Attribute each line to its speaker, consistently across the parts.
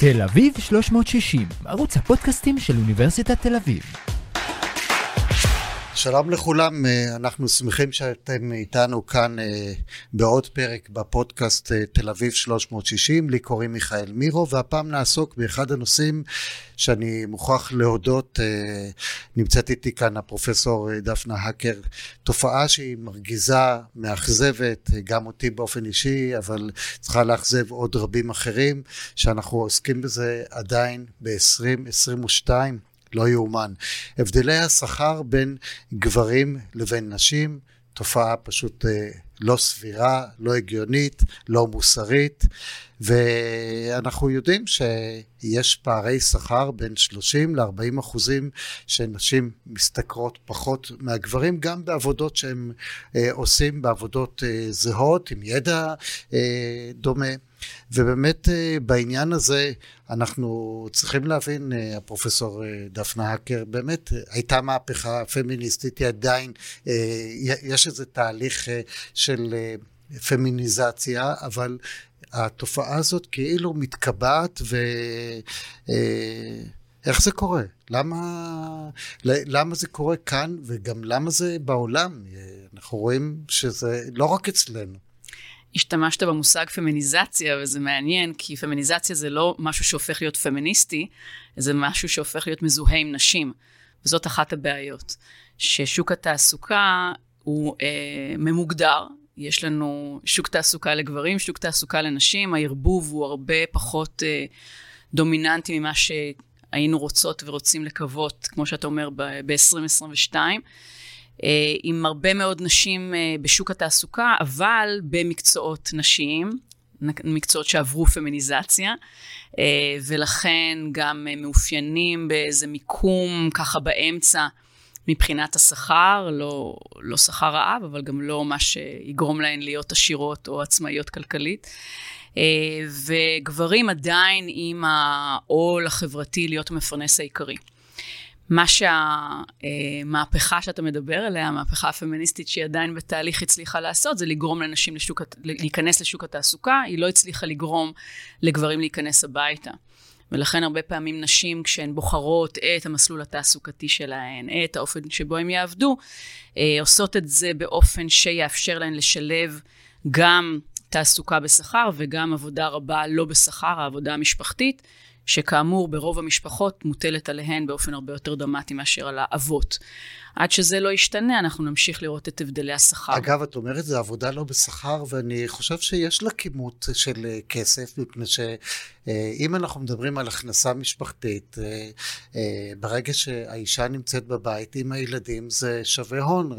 Speaker 1: תל אביב 360, ערוץ הפודקאסטים של אוניברסיטת תל אביב.
Speaker 2: שלום לכולם, אה, אנחנו שמחים שאתם איתנו כאן אה, בעוד פרק בפודקאסט אה, תל אביב 360, לי קוראים מיכאל מירו, והפעם נעסוק באחד הנושאים שאני מוכרח להודות, נמצאת איתי כאן הפרופסור דפנה האקר, תופעה שהיא מרגיזה, מאכזבת, גם אותי באופן אישי, אבל צריכה לאכזב עוד רבים אחרים, שאנחנו עוסקים בזה עדיין ב-2022. לא יאומן. הבדלי השכר בין גברים לבין נשים, תופעה פשוט אה, לא סבירה, לא הגיונית, לא מוסרית, ואנחנו יודעים שיש פערי שכר בין 30 ל-40 אחוזים שנשים משתכרות פחות מהגברים, גם בעבודות שהם אה, עושים, בעבודות אה, זהות, עם ידע דומה. ובאמת אה, בעניין הזה אנחנו צריכים להבין, אה, הפרופסור אה, דפנה האקר, באמת הייתה מהפכה פמיניסטית, היא עדיין, יש איזה תהליך של פמיניזציה, אבל התופעה הזאת כאילו מתקבעת ו... איך זה קורה? למה, למה זה קורה כאן וגם למה זה בעולם? אנחנו רואים שזה לא רק אצלנו.
Speaker 3: השתמשת במושג פמיניזציה, וזה מעניין, כי פמיניזציה זה לא משהו שהופך להיות פמיניסטי, זה משהו שהופך להיות מזוהה עם נשים. וזאת אחת הבעיות, ששוק התעסוקה הוא אה, ממוגדר, יש לנו שוק תעסוקה לגברים, שוק תעסוקה לנשים, הערבוב הוא הרבה פחות אה, דומיננטי ממה שהיינו רוצות ורוצים לקוות, כמו שאתה אומר, ב-2022. ב- עם הרבה מאוד נשים אה, בשוק התעסוקה, אבל במקצועות נשיים, מקצועות שעברו פמיניזציה, אה, ולכן גם מאופיינים באיזה מיקום ככה באמצע מבחינת השכר, לא, לא שכר רעב, אבל גם לא מה שיגרום להן להיות עשירות או עצמאיות כלכלית. וגברים עדיין עם העול החברתי להיות המפרנס העיקרי. מה שהמהפכה שאתה מדבר עליה, המהפכה הפמיניסטית שהיא עדיין בתהליך הצליחה לעשות, זה לגרום לנשים לשוק, להיכנס לשוק התעסוקה, היא לא הצליחה לגרום לגברים להיכנס הביתה. ולכן הרבה פעמים נשים, כשהן בוחרות את המסלול התעסוקתי שלהן, את האופן שבו הן יעבדו, אה, עושות את זה באופן שיאפשר להן לשלב גם תעסוקה בשכר וגם עבודה רבה לא בשכר, העבודה המשפחתית. שכאמור ברוב המשפחות מוטלת עליהן באופן הרבה יותר דרמטי מאשר על האבות. עד שזה לא ישתנה, אנחנו נמשיך לראות את הבדלי השכר.
Speaker 2: אגב, את אומרת, זו עבודה לא בשכר, ואני חושב שיש לה כימות של אה, כסף, מפני שאם אנחנו מדברים על הכנסה משפחתית, אה, אה, ברגע שהאישה נמצאת בבית עם הילדים, זה שווה הון.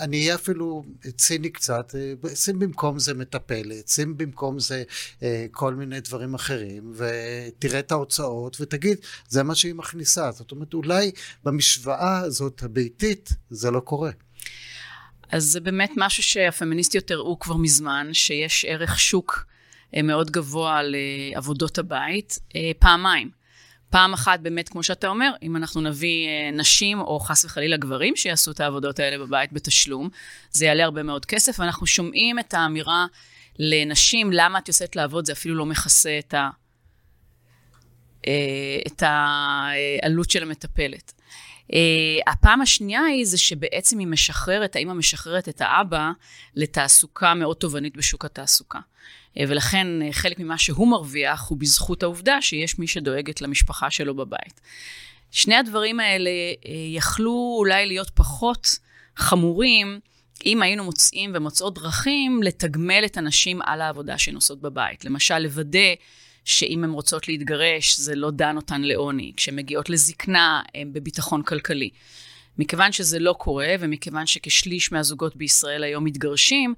Speaker 2: אני אהיה אפילו ציני קצת, שים במקום זה מטפלת, שים במקום זה כל מיני דברים אחרים, ותראה את ההוצאות, ותגיד, זה מה שהיא מכניסה. זאת אומרת, אולי במשוואה הזאת, ביתית, זה לא קורה.
Speaker 3: אז זה באמת משהו שהפמיניסטיות הראו כבר מזמן, שיש ערך שוק אה, מאוד גבוה לעבודות הבית, אה, פעמיים. פעם אחת באמת, כמו שאתה אומר, אם אנחנו נביא אה, נשים או חס וחלילה גברים שיעשו את העבודות האלה בבית בתשלום, זה יעלה הרבה מאוד כסף, ואנחנו שומעים את האמירה לנשים, למה את יוצאת לעבוד, זה אפילו לא מכסה את, ה, את העלות של המטפלת. הפעם השנייה היא זה שבעצם היא משחררת, האמא משחררת את האבא לתעסוקה מאוד תובענית בשוק התעסוקה. Uh, ולכן uh, חלק ממה שהוא מרוויח הוא בזכות העובדה שיש מי שדואגת למשפחה שלו בבית. שני הדברים האלה uh, יכלו אולי להיות פחות חמורים אם היינו מוצאים ומוצאות דרכים לתגמל את הנשים על העבודה שהן עושות בבית. למשל, לוודא שאם הן רוצות להתגרש, זה לא דן אותן לעוני. כשהן מגיעות לזקנה, הן בביטחון כלכלי. מכיוון שזה לא קורה, ומכיוון שכשליש מהזוגות בישראל היום מתגרשים,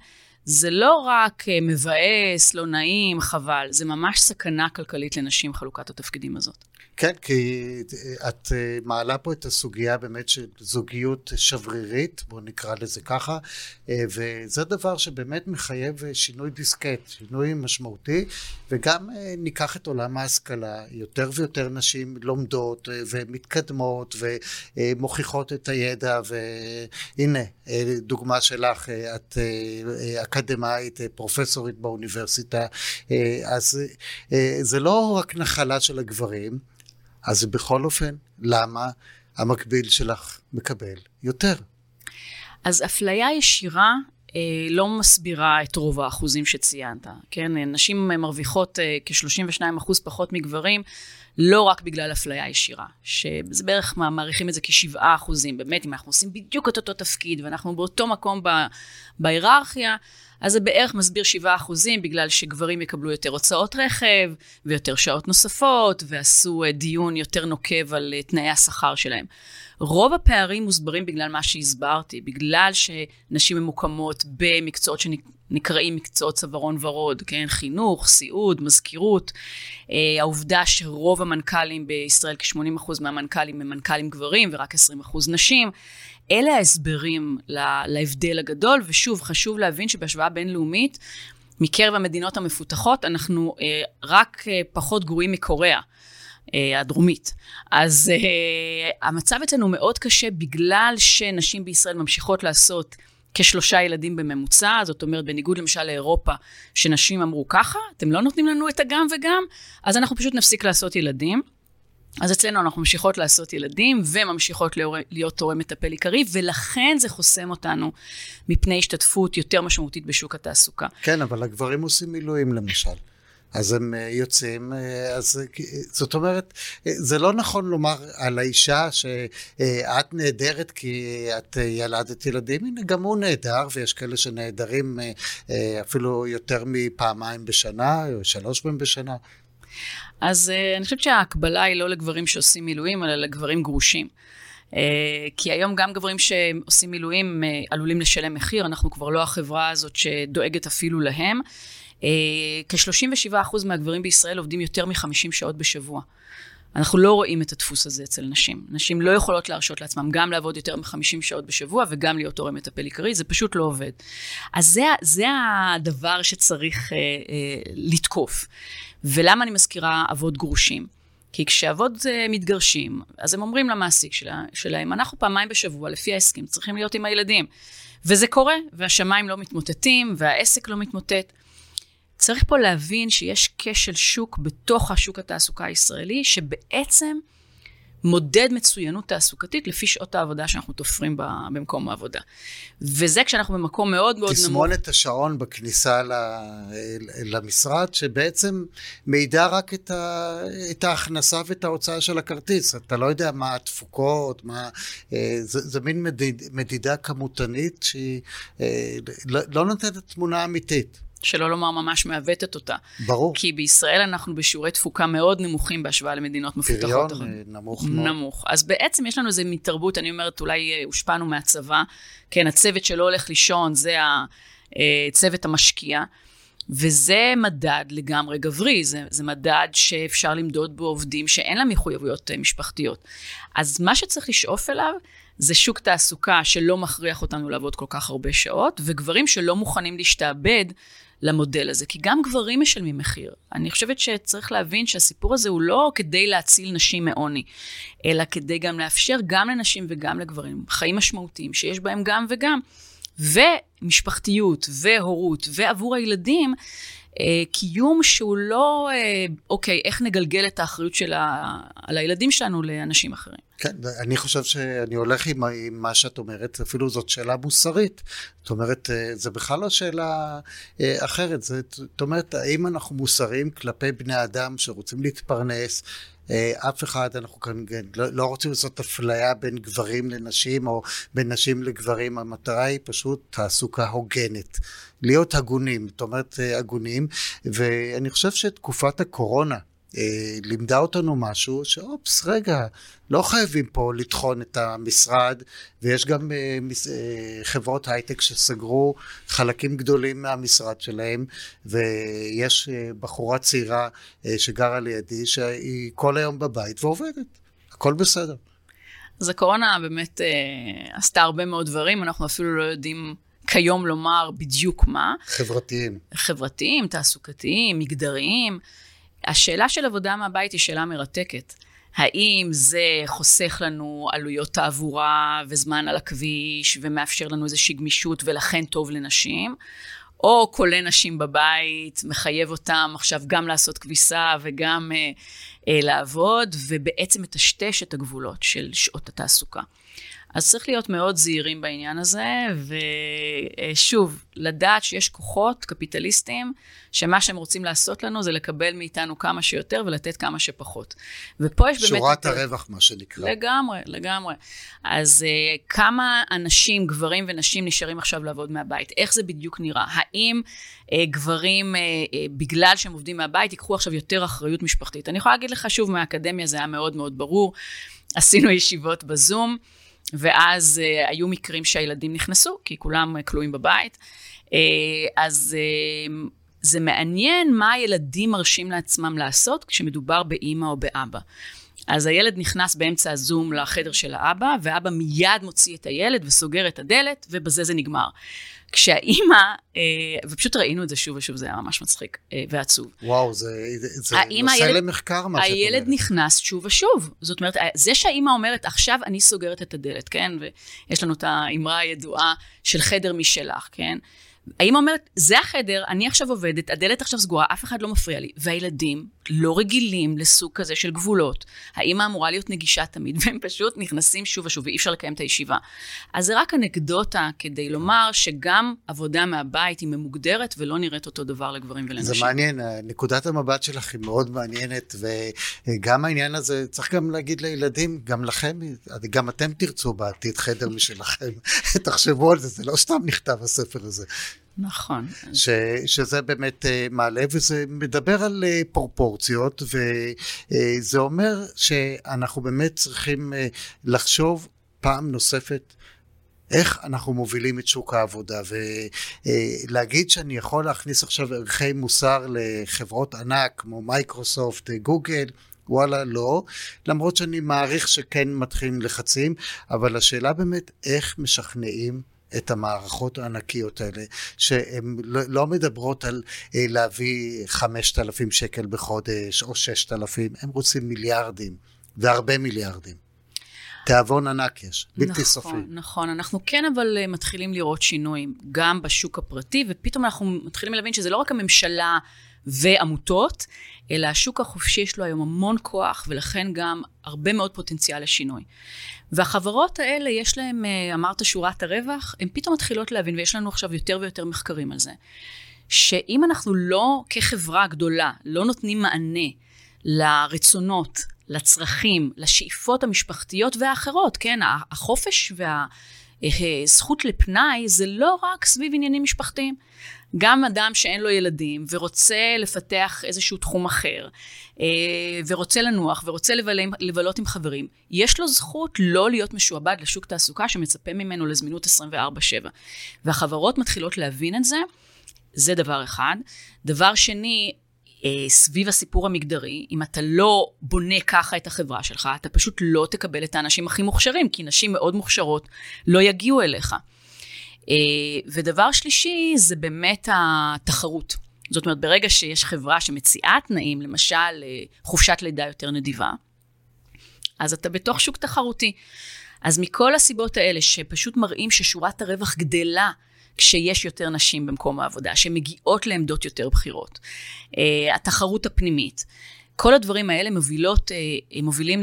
Speaker 3: זה לא רק אה, מבאס, לא נעים, חבל, זה ממש סכנה כלכלית לנשים, חלוקת התפקידים הזאת.
Speaker 2: כן, כי את אה, מעלה פה את הסוגיה באמת של זוגיות שברירית, בואו נקרא לזה ככה, אה, וזה דבר שבאמת מחייב שינוי דיסקט, שינוי משמעותי, וגם אה, ניקח את עולם ההשכלה, יותר ויותר נשים לומדות ומתקדמות ומוכיחות את הידע, והנה, דוגמה שלך, את אקדמאית, פרופסורית באוניברסיטה, אז זה לא רק נחלה של הגברים, אז בכל אופן, למה המקביל שלך מקבל יותר?
Speaker 3: אז אפליה ישירה אה, לא מסבירה את רוב האחוזים שציינת, כן? נשים מרוויחות אה, כ-32 אחוז פחות מגברים, לא רק בגלל אפליה ישירה, שזה בערך, מעריכים את זה כ-7 אחוזים. באמת, אם אנחנו עושים בדיוק את אותו תפקיד ואנחנו באותו מקום בהיררכיה, אז זה בערך מסביר 7 אחוזים, בגלל שגברים יקבלו יותר הוצאות רכב, ויותר שעות נוספות, ועשו אה, דיון יותר נוקב על אה, תנאי השכר שלהם. רוב הפערים מוסברים בגלל מה שהסברתי, בגלל שנשים ממוקמות במקצועות שנקראים מקצועות צווארון ורוד, כן? חינוך, סיעוד, מזכירות. אה, העובדה שרוב המנכ"לים בישראל, כ-80% מהמנכ"לים הם מנכ"לים גברים ורק 20% נשים. אלה ההסברים להבדל הגדול, ושוב, חשוב להבין שבהשוואה בינלאומית, מקרב המדינות המפותחות, אנחנו אה, רק אה, פחות גרועים מקוריאה. אה, הדרומית. אז uh, המצב אצלנו מאוד קשה בגלל שנשים בישראל ממשיכות לעשות כשלושה ילדים בממוצע, זאת אומרת, בניגוד למשל לאירופה, שנשים אמרו ככה, אתם לא נותנים לנו את הגם וגם, אז אנחנו פשוט נפסיק לעשות ילדים. אז אצלנו אנחנו ממשיכות לעשות ילדים וממשיכות להיות תורם מטפל עיקרי, ולכן זה חוסם אותנו מפני השתתפות יותר משמעותית בשוק התעסוקה.
Speaker 2: כן, אבל הגברים עושים מילואים למשל. אז הם אה, יוצאים, אה, אז אה, זאת אומרת, זה לא נכון לומר על האישה שאת נהדרת כי את ילדת ילדים, הנה גם הוא נהדר, ויש כאלה שנהדרים אפילו יותר מפעמיים בשנה, או שלוש פעמים בשנה.
Speaker 3: אז אני חושבת שההקבלה היא לא לגברים שעושים מילואים, אלא לגברים גרושים. כי היום גם גברים שעושים מילואים עלולים לשלם מחיר, אנחנו כבר לא החברה הזאת שדואגת אפילו להם. אה, כ-37% מהגברים בישראל עובדים יותר מ-50 שעות בשבוע. אנחנו לא רואים את הדפוס הזה אצל נשים. נשים לא יכולות להרשות לעצמם גם לעבוד יותר מ-50 שעות בשבוע וגם להיות הורה מטפל עיקרי, זה פשוט לא עובד. אז זה, זה הדבר שצריך אה, אה, לתקוף. ולמה אני מזכירה אבות גרושים? כי כשאבות אה, מתגרשים, אז הם אומרים למעסיק שלה, שלהם, אנחנו פעמיים בשבוע, לפי ההסכם, צריכים להיות עם הילדים. וזה קורה, והשמיים לא מתמוטטים, והעסק לא מתמוטט. צריך פה להבין שיש כשל שוק בתוך השוק התעסוקה הישראלי, שבעצם מודד מצוינות תעסוקתית לפי שעות העבודה שאנחנו תופרים במקום העבודה. וזה כשאנחנו במקום מאוד מאוד נמוך.
Speaker 2: תסמונת השעון בכניסה למשרד, שבעצם מעידה רק את, ה, את ההכנסה ואת ההוצאה של הכרטיס. אתה לא יודע מה התפוקות, מה... אה, זה, זה מין מדיד, מדידה כמותנית שהיא אה, לא, לא נותנת תמונה אמיתית.
Speaker 3: שלא לומר ממש מעוותת אותה.
Speaker 2: ברור.
Speaker 3: כי בישראל אנחנו בשיעורי תפוקה מאוד נמוכים בהשוואה למדינות מפותחות.
Speaker 2: פריון אה, נמוך מאוד.
Speaker 3: נמוך. אז בעצם יש לנו איזה מתרבות, אני אומרת, אולי אה, הושפענו מהצבא. כן, הצוות שלא הולך לישון, זה הצוות אה, המשקיע. וזה מדד לגמרי גברי, זה, זה מדד שאפשר למדוד בו עובדים שאין להם מחויבויות משפחתיות. אז מה שצריך לשאוף אליו זה שוק תעסוקה שלא מכריח אותנו לעבוד כל כך הרבה שעות, וגברים שלא מוכנים להשתעבד למודל הזה, כי גם גברים משלמים מחיר. אני חושבת שצריך להבין שהסיפור הזה הוא לא כדי להציל נשים מעוני, אלא כדי גם לאפשר גם לנשים וגם לגברים חיים משמעותיים, שיש בהם גם וגם. ומשפחתיות, והורות, ועבור הילדים, אה, קיום שהוא לא, אה, אוקיי, איך נגלגל את האחריות של ה, על הילדים שלנו לאנשים אחרים.
Speaker 2: כן, אני חושב שאני הולך עם, עם מה שאת אומרת, אפילו זאת שאלה מוסרית. זאת אומרת, אה, זה בכלל לא שאלה אחרת. זאת אומרת, האם אנחנו מוסריים כלפי בני אדם שרוצים להתפרנס, אף אחד, אנחנו כאן לא, לא רוצים לעשות אפליה בין גברים לנשים או בין נשים לגברים, המטרה היא פשוט תעסוקה הוגנת. להיות הגונים, זאת אומרת הגונים, ואני חושב שתקופת הקורונה אה, לימדה אותנו משהו, שאופס, רגע, לא חייבים פה לטחון את המשרד, ויש גם אה, מס, אה, חברות הייטק שסגרו חלקים גדולים מהמשרד שלהם, ויש אה, בחורה צעירה אה, שגרה לידי, שהיא כל היום בבית ועובדת, הכל בסדר.
Speaker 3: אז הקורונה באמת אה, עשתה הרבה מאוד דברים, אנחנו אפילו לא יודעים כיום לומר בדיוק מה.
Speaker 2: חברתיים.
Speaker 3: חברתיים, תעסוקתיים, מגדריים. השאלה של עבודה מהבית היא שאלה מרתקת. האם זה חוסך לנו עלויות תעבורה וזמן על הכביש ומאפשר לנו איזושהי גמישות ולכן טוב לנשים, או כולל נשים בבית, מחייב אותם עכשיו גם לעשות כביסה וגם אה, לעבוד, ובעצם מטשטש את הגבולות של שעות התעסוקה. אז צריך להיות מאוד זהירים בעניין הזה, ושוב, לדעת שיש כוחות קפיטליסטיים, שמה שהם רוצים לעשות לנו זה לקבל מאיתנו כמה שיותר ולתת כמה שפחות. ופה יש באמת...
Speaker 2: שורת הרווח, מה שנקרא.
Speaker 3: לגמרי, לגמרי. אז uh, כמה אנשים, גברים ונשים, נשארים עכשיו לעבוד מהבית? איך זה בדיוק נראה? האם גברים, uh, uh, בגלל שהם עובדים מהבית, ייקחו עכשיו יותר אחריות משפחתית? אני יכולה להגיד לך, שוב, מהאקדמיה זה היה מאוד מאוד ברור. עשינו ישיבות בזום. ואז היו מקרים שהילדים נכנסו, כי כולם כלואים בבית. אז זה מעניין מה הילדים מרשים לעצמם לעשות כשמדובר באימא או באבא. אז הילד נכנס באמצע הזום לחדר של האבא, ואבא מיד מוציא את הילד וסוגר את הדלת, ובזה זה נגמר. כשהאימא, אה, ופשוט ראינו את זה שוב ושוב, זה היה ממש מצחיק אה, ועצוב.
Speaker 2: וואו, זה, זה נושא הילד, למחקר, מה שאת אומרת.
Speaker 3: הילד נכנס שוב ושוב. זאת אומרת, זה שהאימא אומרת, עכשיו אני סוגרת את הדלת, כן? ויש לנו את האמרה הידועה של חדר משלך, כן? האמא אומרת, זה החדר, אני עכשיו עובדת, הדלת עכשיו סגורה, אף אחד לא מפריע לי. והילדים לא רגילים לסוג כזה של גבולות. האמא אמורה להיות נגישה תמיד, והם פשוט נכנסים שוב ושוב, ואי אפשר לקיים את הישיבה. אז זה רק אנקדוטה כדי לומר שגם עבודה מהבית היא ממוגדרת ולא נראית אותו דבר לגברים ולנשים.
Speaker 2: זה מעניין, נקודת המבט שלך היא מאוד מעניינת, וגם העניין הזה, צריך גם להגיד לילדים, גם לכם, גם אתם תרצו בעתיד חדר משלכם. תחשבו על זה, זה לא סתם נכתב הספר הזה.
Speaker 3: נכון.
Speaker 2: ש, שזה באמת uh, מעלה, וזה מדבר על uh, פרופורציות, וזה uh, אומר שאנחנו באמת צריכים לחשוב פעם נוספת איך אנחנו מובילים את שוק העבודה, ולהגיד שאני יכול להכניס עכשיו ערכי מוסר לחברות ענק כמו מייקרוסופט, גוגל, וואלה לא, למרות שאני מעריך שכן מתחילים לחצים, אבל השאלה באמת איך משכנעים את המערכות הענקיות האלה, שהן לא, לא מדברות על אה, להביא 5,000 שקל בחודש או 6,000, הם רוצים מיליארדים, והרבה מיליארדים. תיאבון ענק יש, בלתי
Speaker 3: נכון,
Speaker 2: סופי.
Speaker 3: נכון, נכון. אנחנו כן אבל אה, מתחילים לראות שינויים, גם בשוק הפרטי, ופתאום אנחנו מתחילים להבין שזה לא רק הממשלה ועמותות, אלא השוק החופשי יש לו היום המון כוח, ולכן גם הרבה מאוד פוטנציאל לשינוי. והחברות האלה, יש להן, אה, אמרת שורת הרווח, הן פתאום מתחילות להבין, ויש לנו עכשיו יותר ויותר מחקרים על זה, שאם אנחנו לא, כחברה גדולה, לא נותנים מענה לרצונות, לצרכים, לשאיפות המשפחתיות והאחרות, כן, החופש והזכות לפנאי זה לא רק סביב עניינים משפחתיים. גם אדם שאין לו ילדים ורוצה לפתח איזשהו תחום אחר, אה, ורוצה לנוח ורוצה לבלות עם חברים, יש לו זכות לא להיות משועבד לשוק תעסוקה שמצפה ממנו לזמינות 24/7. והחברות מתחילות להבין את זה, זה דבר אחד. דבר שני, אה, סביב הסיפור המגדרי, אם אתה לא בונה ככה את החברה שלך, אתה פשוט לא תקבל את האנשים הכי מוכשרים, כי נשים מאוד מוכשרות לא יגיעו אליך. אה, ודבר שלישי זה באמת התחרות. זאת אומרת, ברגע שיש חברה שמציעה תנאים, למשל אה, חופשת לידה יותר נדיבה, אז אתה בתוך שוק תחרותי. אז מכל הסיבות האלה, שפשוט מראים ששורת הרווח גדלה כשיש יותר נשים במקום העבודה, שמגיעות לעמדות יותר בכירות, אה, התחרות הפנימית, כל הדברים האלה מובילות, אה, מובילים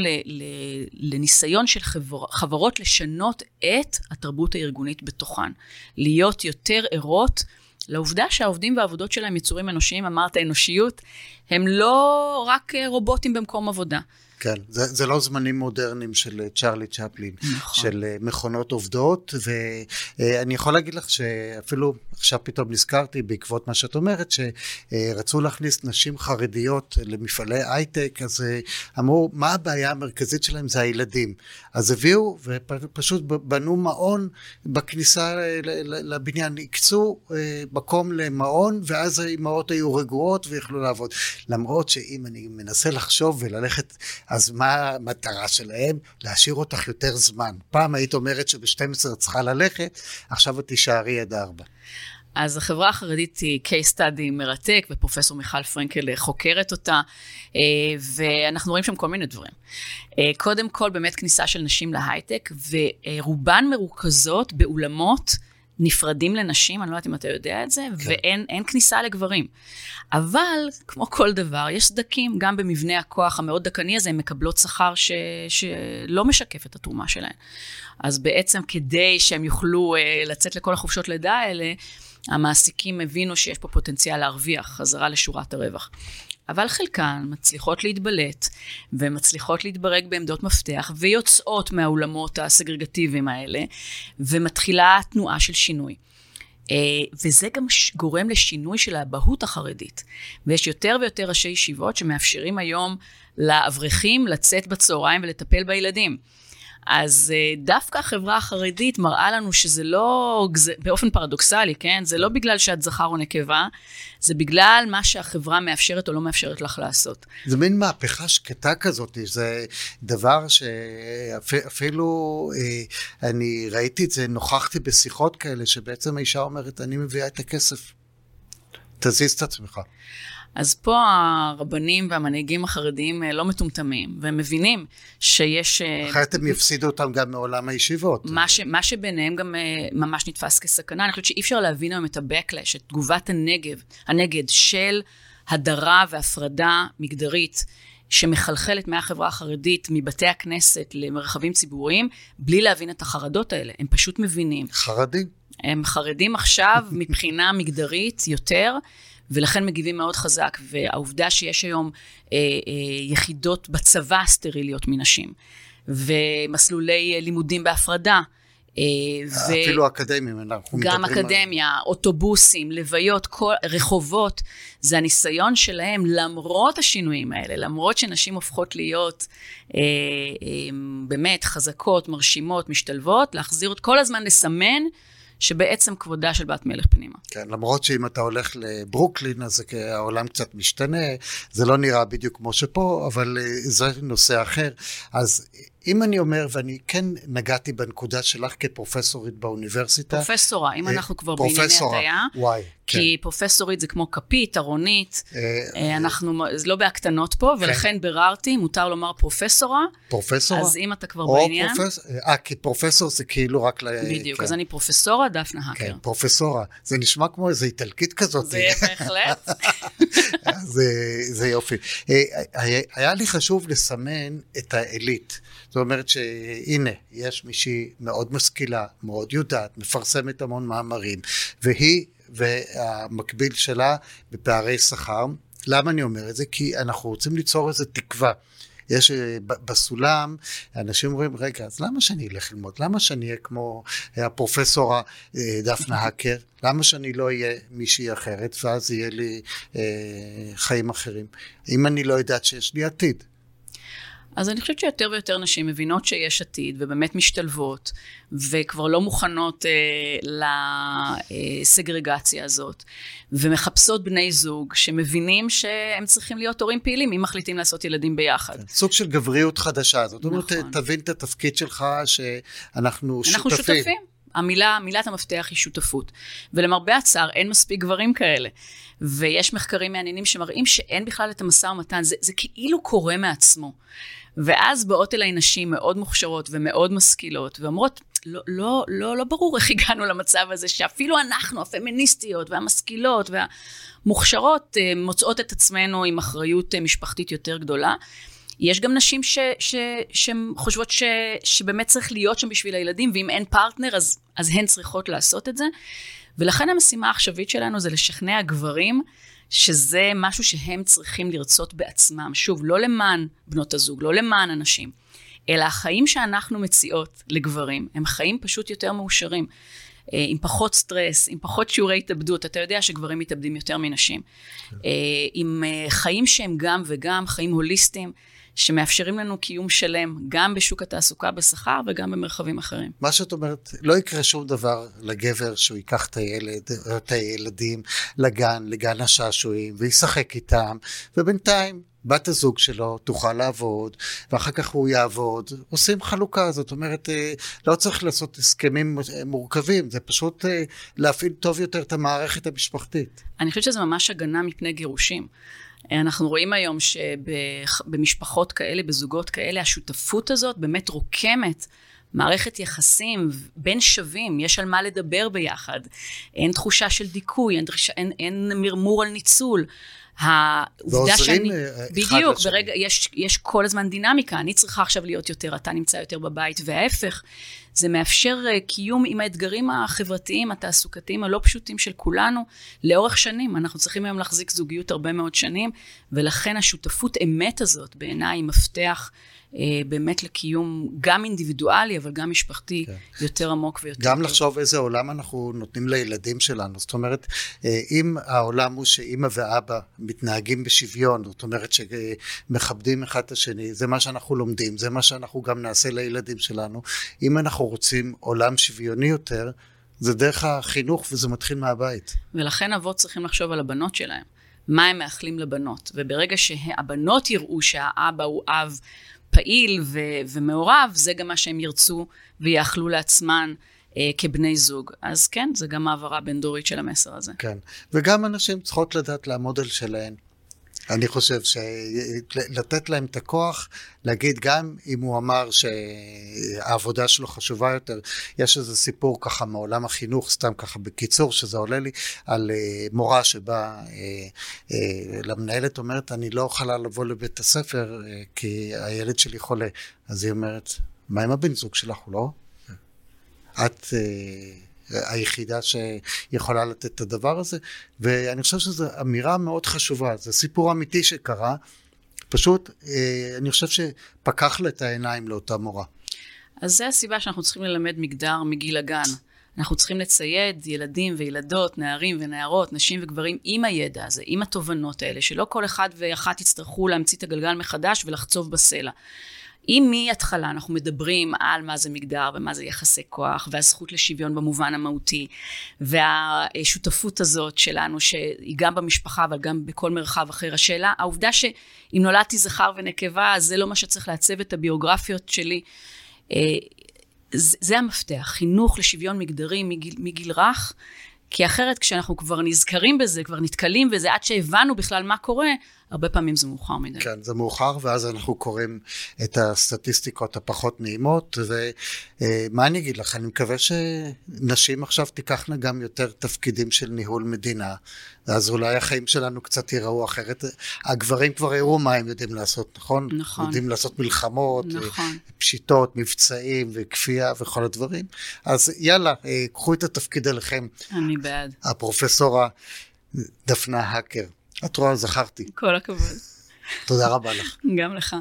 Speaker 3: לניסיון של חבר, חברות לשנות את התרבות הארגונית בתוכן. להיות יותר ערות לעובדה שהעובדים והעבודות שלהם יצורים אנושיים, אמרת אנושיות, הם לא רק אה, רובוטים במקום עבודה.
Speaker 2: כן, זה, זה לא זמנים מודרניים של אה, צ'רלי צ'פלין,
Speaker 3: נכון.
Speaker 2: של אה, מכונות עובדות, ואני יכול להגיד לך שאפילו עכשיו פתאום נזכרתי בעקבות מה שאת אומרת, שרצו להכניס נשים חרדיות למפעלי הייטק, אז אה, אמרו, מה הבעיה המרכזית שלהם? זה הילדים. אז הביאו ופשוט בנו מעון בכניסה לבניין, הקצו מקום למעון, ואז האימהות היו רגועות ויכלו לעבוד. למרות שאם אני מנסה לחשוב וללכת... אז מה המטרה שלהם? להשאיר אותך יותר זמן. פעם היית אומרת שב-12 את צריכה ללכת, עכשיו את תישארי עד 4.
Speaker 3: אז החברה החרדית היא case study מרתק, ופרופסור מיכל פרנקל חוקרת אותה, אה, ואנחנו רואים שם כל מיני דברים. אה, קודם כל, באמת כניסה של נשים להייטק, ורובן מרוכזות באולמות נפרדים לנשים, אני לא יודעת אם אתה יודע את זה, כן. ואין כניסה לגברים. אבל, כמו כל דבר, יש סדקים, גם במבנה הכוח המאוד דקני הזה, הן מקבלות שכר ש, שלא משקף את התרומה שלהן. אז בעצם כדי שהם יוכלו uh, לצאת לכל החופשות לידה האלה, המעסיקים הבינו שיש פה פוטנציאל להרוויח חזרה לשורת הרווח. אבל חלקן מצליחות להתבלט ומצליחות להתברג בעמדות מפתח ויוצאות מהאולמות הסגרגטיביים האלה ומתחילה תנועה של שינוי. אה, וזה גם גורם לשינוי של האבהות החרדית. ויש יותר ויותר ראשי ישיבות שמאפשרים היום לאברכים לצאת בצהריים ולטפל בילדים. אז אה, דווקא החברה החרדית מראה לנו שזה לא, באופן פרדוקסלי, כן? זה לא בגלל שאת זכר או נקבה, זה בגלל מה שהחברה מאפשרת או לא מאפשרת לך לעשות.
Speaker 2: זה מין מהפכה שקטה כזאת, זה דבר שאפילו, אה, אני ראיתי את זה, נוכחתי בשיחות כאלה, שבעצם האישה אומרת, אני מביאה את הכסף, תזיז את עצמך.
Speaker 3: אז פה הרבנים והמנהיגים החרדיים אה, לא מטומטמים, והם מבינים שיש...
Speaker 2: אה, אחרת הם יפסידו אותם גם מעולם הישיבות.
Speaker 3: מה, ש, מה שביניהם גם אה, ממש נתפס כסכנה. אני חושבת שאי אפשר להבין היום את ה-Backlash, את תגובת הנגב, הנגד של הדרה והפרדה מגדרית. שמחלחלת מהחברה החרדית, מבתי הכנסת למרחבים ציבוריים, בלי להבין את החרדות האלה. הם פשוט מבינים.
Speaker 2: חרדים.
Speaker 3: הם חרדים עכשיו מבחינה מגדרית יותר, ולכן מגיבים מאוד חזק. והעובדה שיש היום אה, אה, יחידות בצבא סטריליות מנשים, ומסלולי לימודים בהפרדה,
Speaker 2: אה, ו... אפילו אקדמיים, אנחנו
Speaker 3: מדברים... גם אקדמיה, על... אוטובוסים, לוויות, כל, רחובות, זה הניסיון שלהם, למרות השינויים האלה, למרות שנשים הופכות להיות אה, אה, באמת חזקות, מרשימות, משתלבות, להחזיר, כל הזמן לסמן שבעצם כבודה של בת מלך פנימה.
Speaker 2: כן, למרות שאם אתה הולך לברוקלין, אז העולם קצת משתנה, זה לא נראה בדיוק כמו שפה, אבל אה, זה נושא אחר. אז אם אני אומר, ואני כן נגעתי בנקודה שלך כפרופסורית באוניברסיטה.
Speaker 3: פרופסורה, אם אה, אנחנו כבר בענייני הטעיה.
Speaker 2: וואי,
Speaker 3: כן. כי פרופסורית זה כמו כפית, ארונית, אה, אה, אנחנו, לא בהקטנות פה, כן. ולכן ביררתי, מותר לומר פרופסורה.
Speaker 2: פרופסורה?
Speaker 3: אז אם אתה כבר בעניין.
Speaker 2: אה, כי פרופסור זה כאילו רק ל...
Speaker 3: בדיוק, כן. אז אני פרופסורה דפנה האקר.
Speaker 2: כן, פרופסורה. זה נשמע כמו איזה איטלקית כזאת.
Speaker 3: זה בהחלט.
Speaker 2: זה, זה יופי. היה לי חשוב לסמן את העילית. זאת אומרת שהנה, יש מישהי מאוד משכילה, מאוד יודעת, מפרסמת המון מאמרים, והיא והמקביל שלה בפערי שכר. למה אני אומר את זה? כי אנחנו רוצים ליצור איזו תקווה. יש אה, בסולם, אנשים אומרים, רגע, אז למה שאני אלך ללמוד? למה שאני אהיה כמו הפרופסור אה, דפנה האקר? למה שאני לא אהיה מישהי אחרת, ואז יהיה לי אה, חיים אחרים? אם אני לא יודעת שיש לי עתיד.
Speaker 3: אז אני חושבת שיותר ויותר נשים מבינות שיש עתיד ובאמת משתלבות וכבר לא מוכנות אה, לסגרגציה הזאת ומחפשות בני זוג שמבינים שהם צריכים להיות הורים פעילים אם מחליטים לעשות ילדים ביחד.
Speaker 2: כן, סוג של גבריות חדשה, זאת אומרת נכון. תבין את התפקיד שלך שאנחנו שותפים.
Speaker 3: אנחנו שותפים. המילה, מילת המפתח היא שותפות. ולמרבה הצער, אין מספיק גברים כאלה. ויש מחקרים מעניינים שמראים שאין בכלל את המשא ומתן, זה, זה כאילו קורה מעצמו. ואז באות אליי נשים מאוד מוכשרות ומאוד משכילות, ואומרות, לא, לא, לא, לא ברור איך הגענו למצב הזה, שאפילו אנחנו, הפמיניסטיות והמשכילות והמוכשרות, אה, מוצאות את עצמנו עם אחריות אה, משפחתית יותר גדולה. יש גם נשים ש, ש, שחושבות ש, שבאמת צריך להיות שם בשביל הילדים, ואם אין פרטנר, אז, אז הן צריכות לעשות את זה. ולכן המשימה העכשווית שלנו זה לשכנע גברים שזה משהו שהם צריכים לרצות בעצמם. שוב, לא למען בנות הזוג, לא למען הנשים, אלא החיים שאנחנו מציעות לגברים הם חיים פשוט יותר מאושרים. אה, עם פחות סטרס, עם פחות שיעורי התאבדות. אתה יודע שגברים מתאבדים יותר מנשים. כן. אה, עם אה, חיים שהם גם וגם, חיים הוליסטיים. שמאפשרים לנו קיום שלם, גם בשוק התעסוקה בשכר וגם במרחבים אחרים.
Speaker 2: מה שאת אומרת, לא יקרה שום דבר לגבר שהוא ייקח את הילד, את הילדים לגן, לגן השעשועים, וישחק איתם, ובינתיים בת הזוג שלו תוכל לעבוד, ואחר כך הוא יעבוד. עושים חלוקה, זאת אומרת, אה, לא צריך לעשות הסכמים מורכבים, זה פשוט אה, להפעיל טוב יותר את המערכת המשפחתית.
Speaker 3: אני חושבת שזה ממש הגנה מפני גירושים. אנחנו רואים היום שבמשפחות כאלה, בזוגות כאלה, השותפות הזאת באמת רוקמת מערכת יחסים בין שווים, יש על מה לדבר ביחד. אין תחושה של דיכוי, אין, אין, אין מרמור על ניצול.
Speaker 2: העובדה שאני... אה,
Speaker 3: בדיוק, ברגע, יש, יש כל הזמן דינמיקה, אני צריכה עכשיו להיות יותר, אתה נמצא יותר בבית, וההפך. זה מאפשר אה, קיום עם האתגרים החברתיים, התעסוקתיים הלא פשוטים של כולנו לאורך שנים. אנחנו צריכים היום להחזיק זוגיות הרבה מאוד שנים, ולכן השותפות אמת הזאת בעיניי היא מפתח באמת לקיום גם אינדיבידואלי, אבל גם משפחתי כן. יותר עמוק ויותר
Speaker 2: גם טוב. לחשוב איזה עולם אנחנו נותנים לילדים שלנו. זאת אומרת, אה, אם העולם הוא שאימא ואבא מתנהגים בשוויון, זאת אומרת שמכבדים אחד את השני, זה מה שאנחנו לומדים, זה מה שאנחנו גם נעשה לילדים שלנו. אם אנחנו רוצים עולם שוויוני יותר, זה דרך החינוך וזה מתחיל מהבית.
Speaker 3: ולכן אבות צריכים לחשוב על הבנות שלהם. מה הם מאחלים לבנות. וברגע שהבנות יראו שהאבא הוא אב פעיל ו- ומעורב, זה גם מה שהם ירצו ויאכלו לעצמן. אה, כבני זוג. אז כן, זה גם העברה בין דורית של המסר הזה.
Speaker 2: כן, וגם הנשים צריכות לדעת לעמוד על שלהן. אני חושב שלתת להם את הכוח, להגיד גם אם הוא אמר שהעבודה שלו חשובה יותר, יש איזה סיפור ככה מעולם החינוך, סתם ככה בקיצור, שזה עולה לי, על אה, מורה שבאה אה, אה, למנהלת, אומרת, אני לא יכולה לבוא לבית הספר כי הילד שלי חולה. אז היא אומרת, מה עם הבן זוג שלך, הוא לא? את... היחידה שיכולה לתת את הדבר הזה, ואני חושב שזו אמירה מאוד חשובה, זה סיפור אמיתי שקרה, פשוט אה, אני חושב שפקח לה את העיניים לאותה מורה.
Speaker 3: אז זה הסיבה שאנחנו צריכים ללמד מגדר מגיל הגן. אנחנו צריכים לצייד ילדים וילדות, נערים ונערות, נשים וגברים עם הידע הזה, עם התובנות האלה, שלא כל אחד ואחת יצטרכו להמציא את הגלגל מחדש ולחצוב בסלע. אם מההתחלה אנחנו מדברים על מה זה מגדר ומה זה יחסי כוח והזכות לשוויון במובן המהותי והשותפות הזאת שלנו שהיא גם במשפחה אבל גם בכל מרחב אחר השאלה העובדה שאם נולדתי זכר ונקבה זה לא מה שצריך לעצב את הביוגרפיות שלי אה, זה המפתח. חינוך לשוויון מגדרי מגיל, מגיל רך כי אחרת כשאנחנו כבר נזכרים בזה, כבר נתקלים בזה, עד שהבנו בכלל מה קורה, הרבה פעמים זה מאוחר מדי.
Speaker 2: כן, זה מאוחר, ואז אנחנו קוראים את הסטטיסטיקות הפחות נעימות, ומה אני אגיד לך, אני מקווה שנשים עכשיו תיקחנה גם יותר תפקידים של ניהול מדינה, ואז אולי החיים שלנו קצת ייראו אחרת. הגברים כבר הראו מה הם יודעים לעשות, נכון?
Speaker 3: נכון.
Speaker 2: יודעים לעשות מלחמות,
Speaker 3: נכון.
Speaker 2: פשיטות, מבצעים וכפייה וכל הדברים. אז יאללה, אה, קחו את התפקיד אליכם.
Speaker 3: אני בעד.
Speaker 2: הפרופסורה דפנה האקר. את רואה, זכרתי.
Speaker 3: כל הכבוד.
Speaker 2: תודה רבה לך.
Speaker 3: גם לך.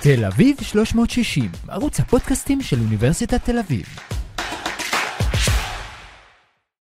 Speaker 1: תל אביב 360, ערוץ הפודקאסטים של אוניברסיטת תל אביב.